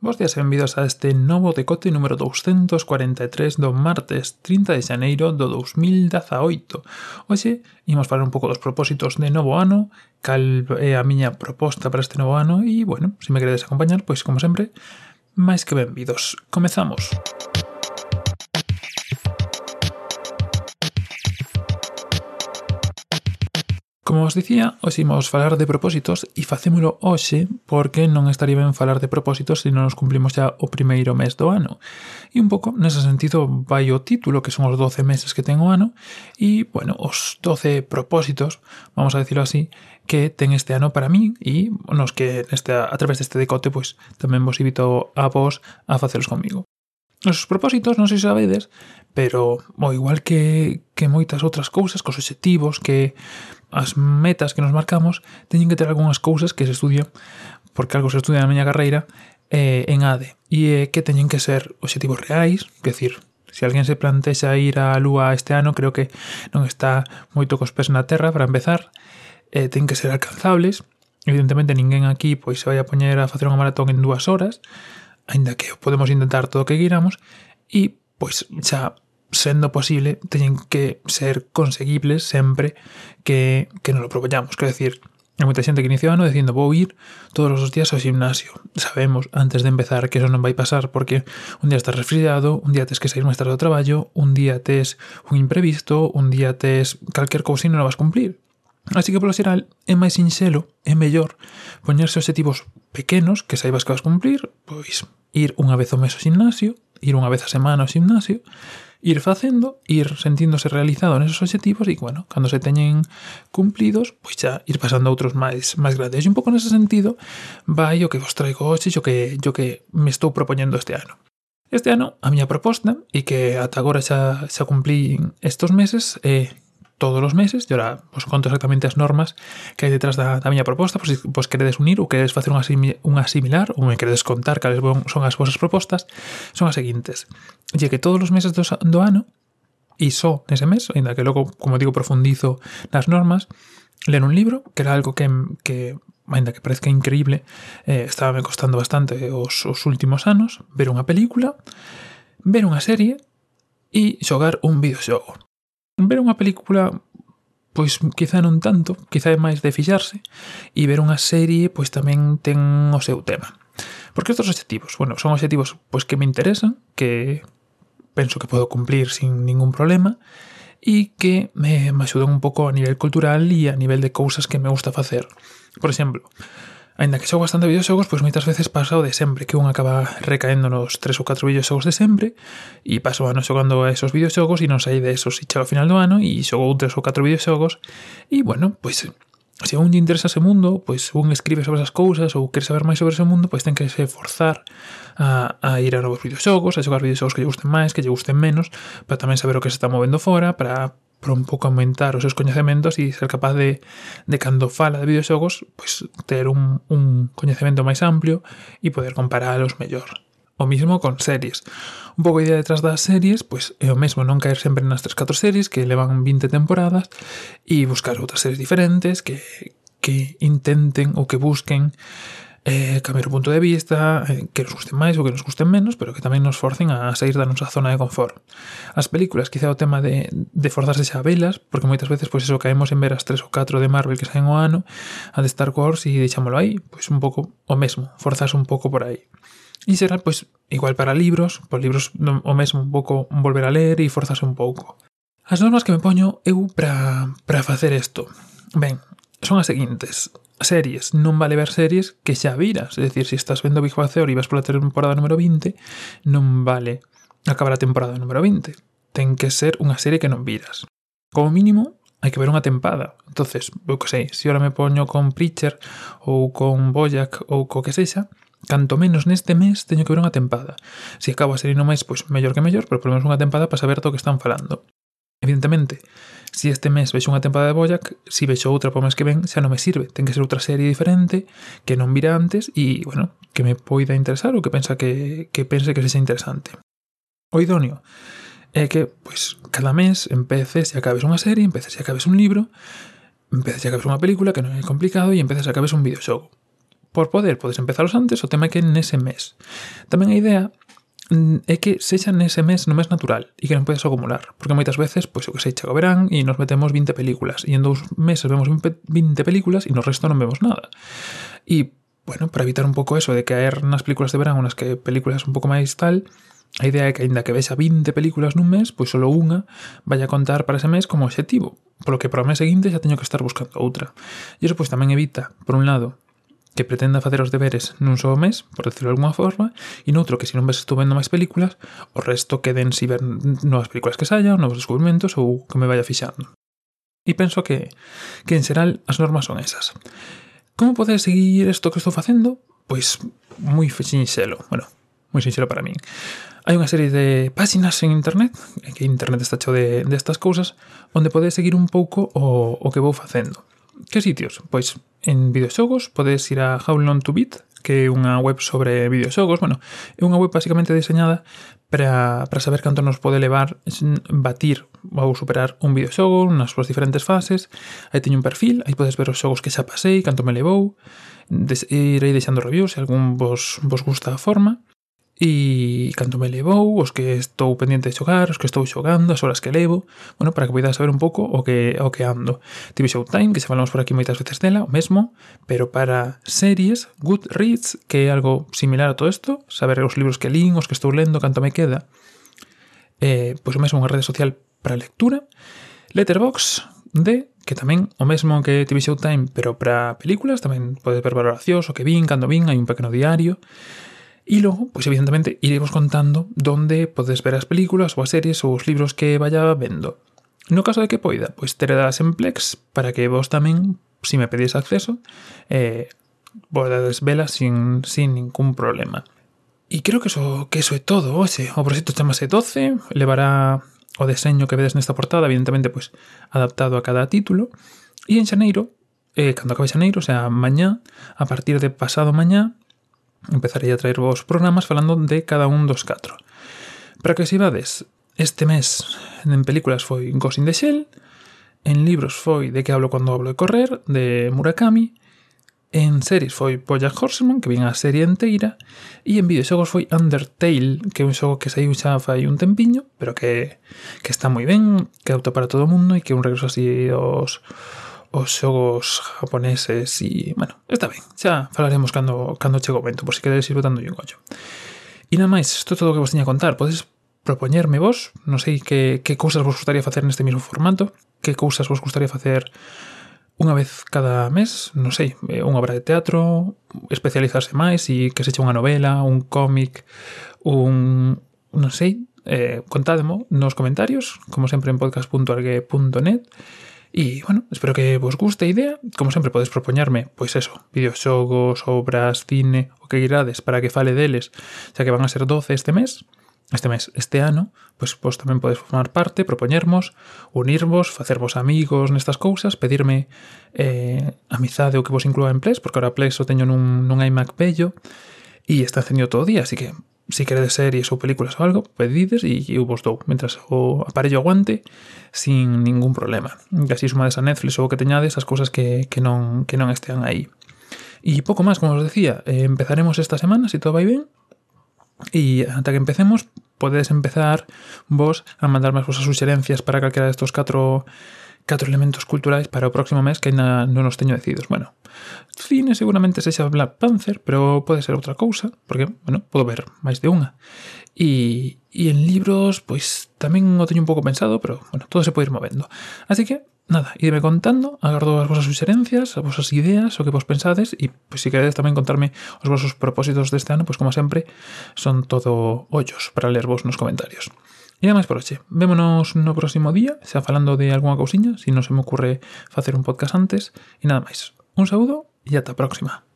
Bos días e benvidos a este novo decote número 243 do martes 30 de xaneiro do 2018. Hoxe imos falar un pouco dos propósitos de novo ano, cal é a miña proposta para este novo ano e, bueno, se me queredes acompañar, pois, como sempre, máis que benvidos. Comezamos. Comezamos. Como vos dicía, hoxe imos falar de propósitos e facémolo hoxe porque non estaría ben falar de propósitos se non os cumplimos xa o primeiro mes do ano. E un pouco, nese sentido, vai o título, que son os 12 meses que ten o ano, e, bueno, os 12 propósitos, vamos a decirlo así, que ten este ano para min e nos que neste, a través deste decote pois tamén vos invito a vos a facelos comigo. Os propósitos, non sei se sabedes, pero o igual que, que moitas outras cousas, cos obxectivos, que as metas que nos marcamos teñen que ter algunhas cousas que se estudian porque algo se estudia na miña carreira eh, en ADE e eh, que teñen que ser objetivos reais, que decir, se alguén se plantexa ir á Lúa este ano, creo que non está moito cos pés na Terra para empezar, eh, ten que ser alcanzables, evidentemente ninguén aquí pois se vai a poñer a facer unha maratón en dúas horas, aínda que podemos intentar todo o que queiramos, e pois xa sendo posible, teñen que ser conseguibles sempre que, que nos lo propoñamos. Quero decir, hai moita xente que inicia o ano dicindo vou ir todos os días ao gimnasio. Sabemos antes de empezar que eso non vai pasar porque un día estás resfriado, un día tes que sair máis tarde do traballo, un día tes un imprevisto, un día tes calquer cousa e non vas cumplir. Así que polo xeral é máis sinxelo, é mellor poñerse objetivos pequenos que saibas que vas cumplir, pois ir unha vez ao mes ao gimnasio, ir unha vez a semana ao gimnasio, ir facendo, ir sentíndose realizado nesos objetivos e, bueno, cando se teñen cumplidos, pois xa ir pasando a outros máis máis grandes. E un pouco nese sentido vai o que vos traigo hoxe, o que, o que me estou propoñendo este ano. Este ano a miña proposta, e que ata agora xa, xa cumplí estos meses, é eh, todos os meses, e ora vos conto exactamente as normas que hai detrás da, da miña proposta, pois, pois queredes unir ou queredes facer unha, unha similar ou me queredes contar cales son as vosas propostas, son as seguintes. E que todos os meses do, do ano, e só nese mes, ainda que logo, como digo, profundizo nas normas, ler un libro, que era algo que, que ainda que parezca increíble, eh, estaba me costando bastante os, os últimos anos, ver unha película, ver unha serie e xogar un videoxogo ver unha película pois quizá non tanto, quizá é máis de fixarse, e ver unha serie pois tamén ten o seu tema. Porque estos obxectivos, bueno, son obxectivos pois que me interesan, que penso que podo cumplir sin ningún problema, e que me, me axudan un pouco a nivel cultural e a nivel de cousas que me gusta facer. Por exemplo, Ainda que xogo bastante videoxogos, pois moitas veces pasa o de sempre, que un acaba recaendo nos tres ou catro videoxogos de sempre, e paso o ano xogando a esos videoxogos e non saí de esos e chego ao final do ano e xogou tres ou catro videoxogos, e bueno, pois se a un lle interesa ese mundo, pois un escribe sobre esas cousas ou quer saber máis sobre ese mundo, pois ten que se forzar a, a ir a novos videoxogos, a xogar videoxogos que lle gusten máis, que lle gusten menos, para tamén saber o que se está movendo fora, para para un pouco aumentar os seus coñecementos e ser capaz de, de cando fala de videoxogos, pois ter un, un coñecemento máis amplio e poder comparalos mellor. O mismo con series. Un pouco a idea detrás das series, pois é o mesmo, non caer sempre nas 3 4 series que levan 20 temporadas e buscar outras series diferentes que que intenten ou que busquen eh, cambiar o punto de vista, eh, que nos gusten máis ou que nos gusten menos, pero que tamén nos forcen a sair da nosa zona de confort. As películas, quizá o tema de, de forzarse xa a velas, porque moitas veces pois eso caemos en ver as tres ou catro de Marvel que saen o ano, a de Star Wars e deixámolo aí, pois un pouco o mesmo, forzarse un pouco por aí. E será pois igual para libros, por libros o mesmo un pouco volver a ler e forzarse un pouco. As normas que me poño eu para facer isto. Ben, son as seguintes series, non vale ver series que xa viras, é dicir, se si estás vendo Big Bang Theory e vas pola temporada número 20, non vale acabar a temporada número 20. Ten que ser unha serie que non viras. Como mínimo, hai que ver unha tempada. entonces eu que sei, se ahora me poño con Preacher ou con Bojack ou co que sexa, canto menos neste mes teño que ver unha tempada. Se acabo a serie no máis, pois mellor que mellor, pero polo menos unha tempada para saber do que están falando. Evidentemente, si este mes vexo unha tempada de Boyac, si vexo outra para o mes que ven, xa non me sirve. Ten que ser outra serie diferente, que non vira antes e, bueno, que me poida interesar ou que pensa que, que pense que sexa interesante. O idóneo é que, pois, cada mes empeces e acabes unha serie, empeces e acabes un libro, empeces e acabes unha película, que non é complicado, e empeces e acabes un videoxogo. Por poder, podes empezaros antes, o tema é que nese mes. Tamén a idea Mm, é que sexa nese mes no mes natural e que non podes acumular, porque moitas veces, pois o que sei, chega o verán e nos metemos 20 películas e en dous meses vemos 20 películas e no resto non vemos nada. E, bueno, para evitar un pouco eso de caer nas películas de verán unas que películas un pouco máis tal, a idea é que aínda que vexa 20 películas nun mes, pois solo unha vai a contar para ese mes como objetivo, polo que para o mes seguinte xa teño que estar buscando outra. E iso pois tamén evita, por un lado, que pretenda facer os deberes nun só mes, por decirlo de alguma forma, e noutro que se non ves estou vendo máis películas, o resto queden si ver novas películas que saia, novos descubrimentos ou que me vaya fixando. E penso que, que en xeral as normas son esas. Como podes seguir isto que estou facendo? Pois moi sinxelo. Bueno, moi sinxelo para min. Hai unha serie de páxinas en internet, que internet está cheo de, de cousas, onde podes seguir un pouco o, o que vou facendo. Que sitios? Pois en videoxogos podes ir a How Long to Beat, que é unha web sobre videoxogos, bueno, é unha web basicamente diseñada para, para saber canto nos pode levar batir ou superar un videoxogo nas súas diferentes fases. Aí teño un perfil, aí podes ver os xogos que xa pasei, canto me levou, des, irei deixando reviews se algún vos, vos gusta a forma e canto me levou, os que estou pendiente de xogar, os que estou xogando, as horas que levo, bueno, para que poidas saber un pouco o que o que ando. Tive Showtime, que se falamos por aquí moitas veces dela, o mesmo, pero para series, Goodreads, que é algo similar a todo isto, saber os libros que lín, os que estou lendo, canto me queda. Eh, pois o mesmo unha rede social para lectura. Letterbox de que tamén o mesmo que TV Showtime, pero para películas, tamén podes ver valoracións, o que vin, cando vin, hai un pequeno diario. Y luego, pues evidentemente, iremos contando dónde podes ver as películas ou as series ou os libros que vaya vendo. No caso de que poida, pois terás en Plex para que vos tamén, se si me pedís acceso, eh, podades velas sin, sin ningún problema. E creo que eso, que eso é todo hoxe. O proxecto chamase 12, levará o deseño que vedes nesta portada, evidentemente, pois adaptado a cada título. E en xaneiro, eh, cando acabe xaneiro, o sea, mañá, a partir de pasado mañá, Empezarei a traer vos programas falando de cada un dos catro. Para que xivades, este mes en películas foi Ghost in the Shell, en libros foi De que hablo cando hablo de correr, de Murakami, en series foi Bojack Horseman, que vin a serie inteira, e en videoxogos foi Undertale, que é un xogo que saiu xa fai un tempiño, pero que, que está moi ben, que auto para todo o mundo e que é un regreso así dos os xogos japoneses e, bueno, está ben, xa falaremos cando, cando chego o vento, por si queredes ir botando un ollo. E nada máis, isto é todo o que vos tiña a contar, podes propoñerme vos, non sei que, que cousas vos gustaría facer neste mesmo formato, que cousas vos gustaría facer unha vez cada mes, non sei, eh, unha obra de teatro, especializarse máis e que se eche unha novela, un cómic, un... non sei, eh, contádemo nos comentarios, como sempre en podcast.argue.net E, bueno, espero que vos guste a idea. Como sempre, podes propoñarme, pois eso, videoxogos, obras, cine, o que queirades para que fale deles, xa que van a ser 12 este mes, este mes, este ano, pois vos tamén podes formar parte, propoñermos, unirvos, facervos amigos nestas cousas, pedirme eh, amizade ou que vos inclúa en Ples, porque ahora Ples o teño nun, nun iMac bello, e está encendido todo o día, así que si queredes series ou películas ou algo, pedides e eu vos dou, mentras o aparello aguante sin ningún problema. E así sumades a Netflix ou o que teñades as cousas que, que, non, que non estean aí. E pouco máis, como os decía, eh, empezaremos esta semana, se todo vai ben, e ata que empecemos, podedes empezar vos a mandarme as vosas suxerencias para calquera destos catro catro elementos culturais para o próximo mes que ainda non os teño decididos. Bueno, cine seguramente sexa Black Panther, pero pode ser outra cousa, porque, bueno, podo ver máis de unha. E, e en libros, pois, tamén o teño un pouco pensado, pero, bueno, todo se pode ir movendo. Así que, nada, ideme contando, agardo as vosas suxerencias, as vosas ideas, o que vos pensades, e, pois, se queredes tamén contarme os vosos propósitos deste ano, pois, como sempre, son todo ollos para ler vos nos comentarios. E máis por hoxe. Vémonos no próximo día, xa falando de algunha cousiña, se si non se me ocurre facer un podcast antes. E nada máis. Un saúdo e ata a próxima.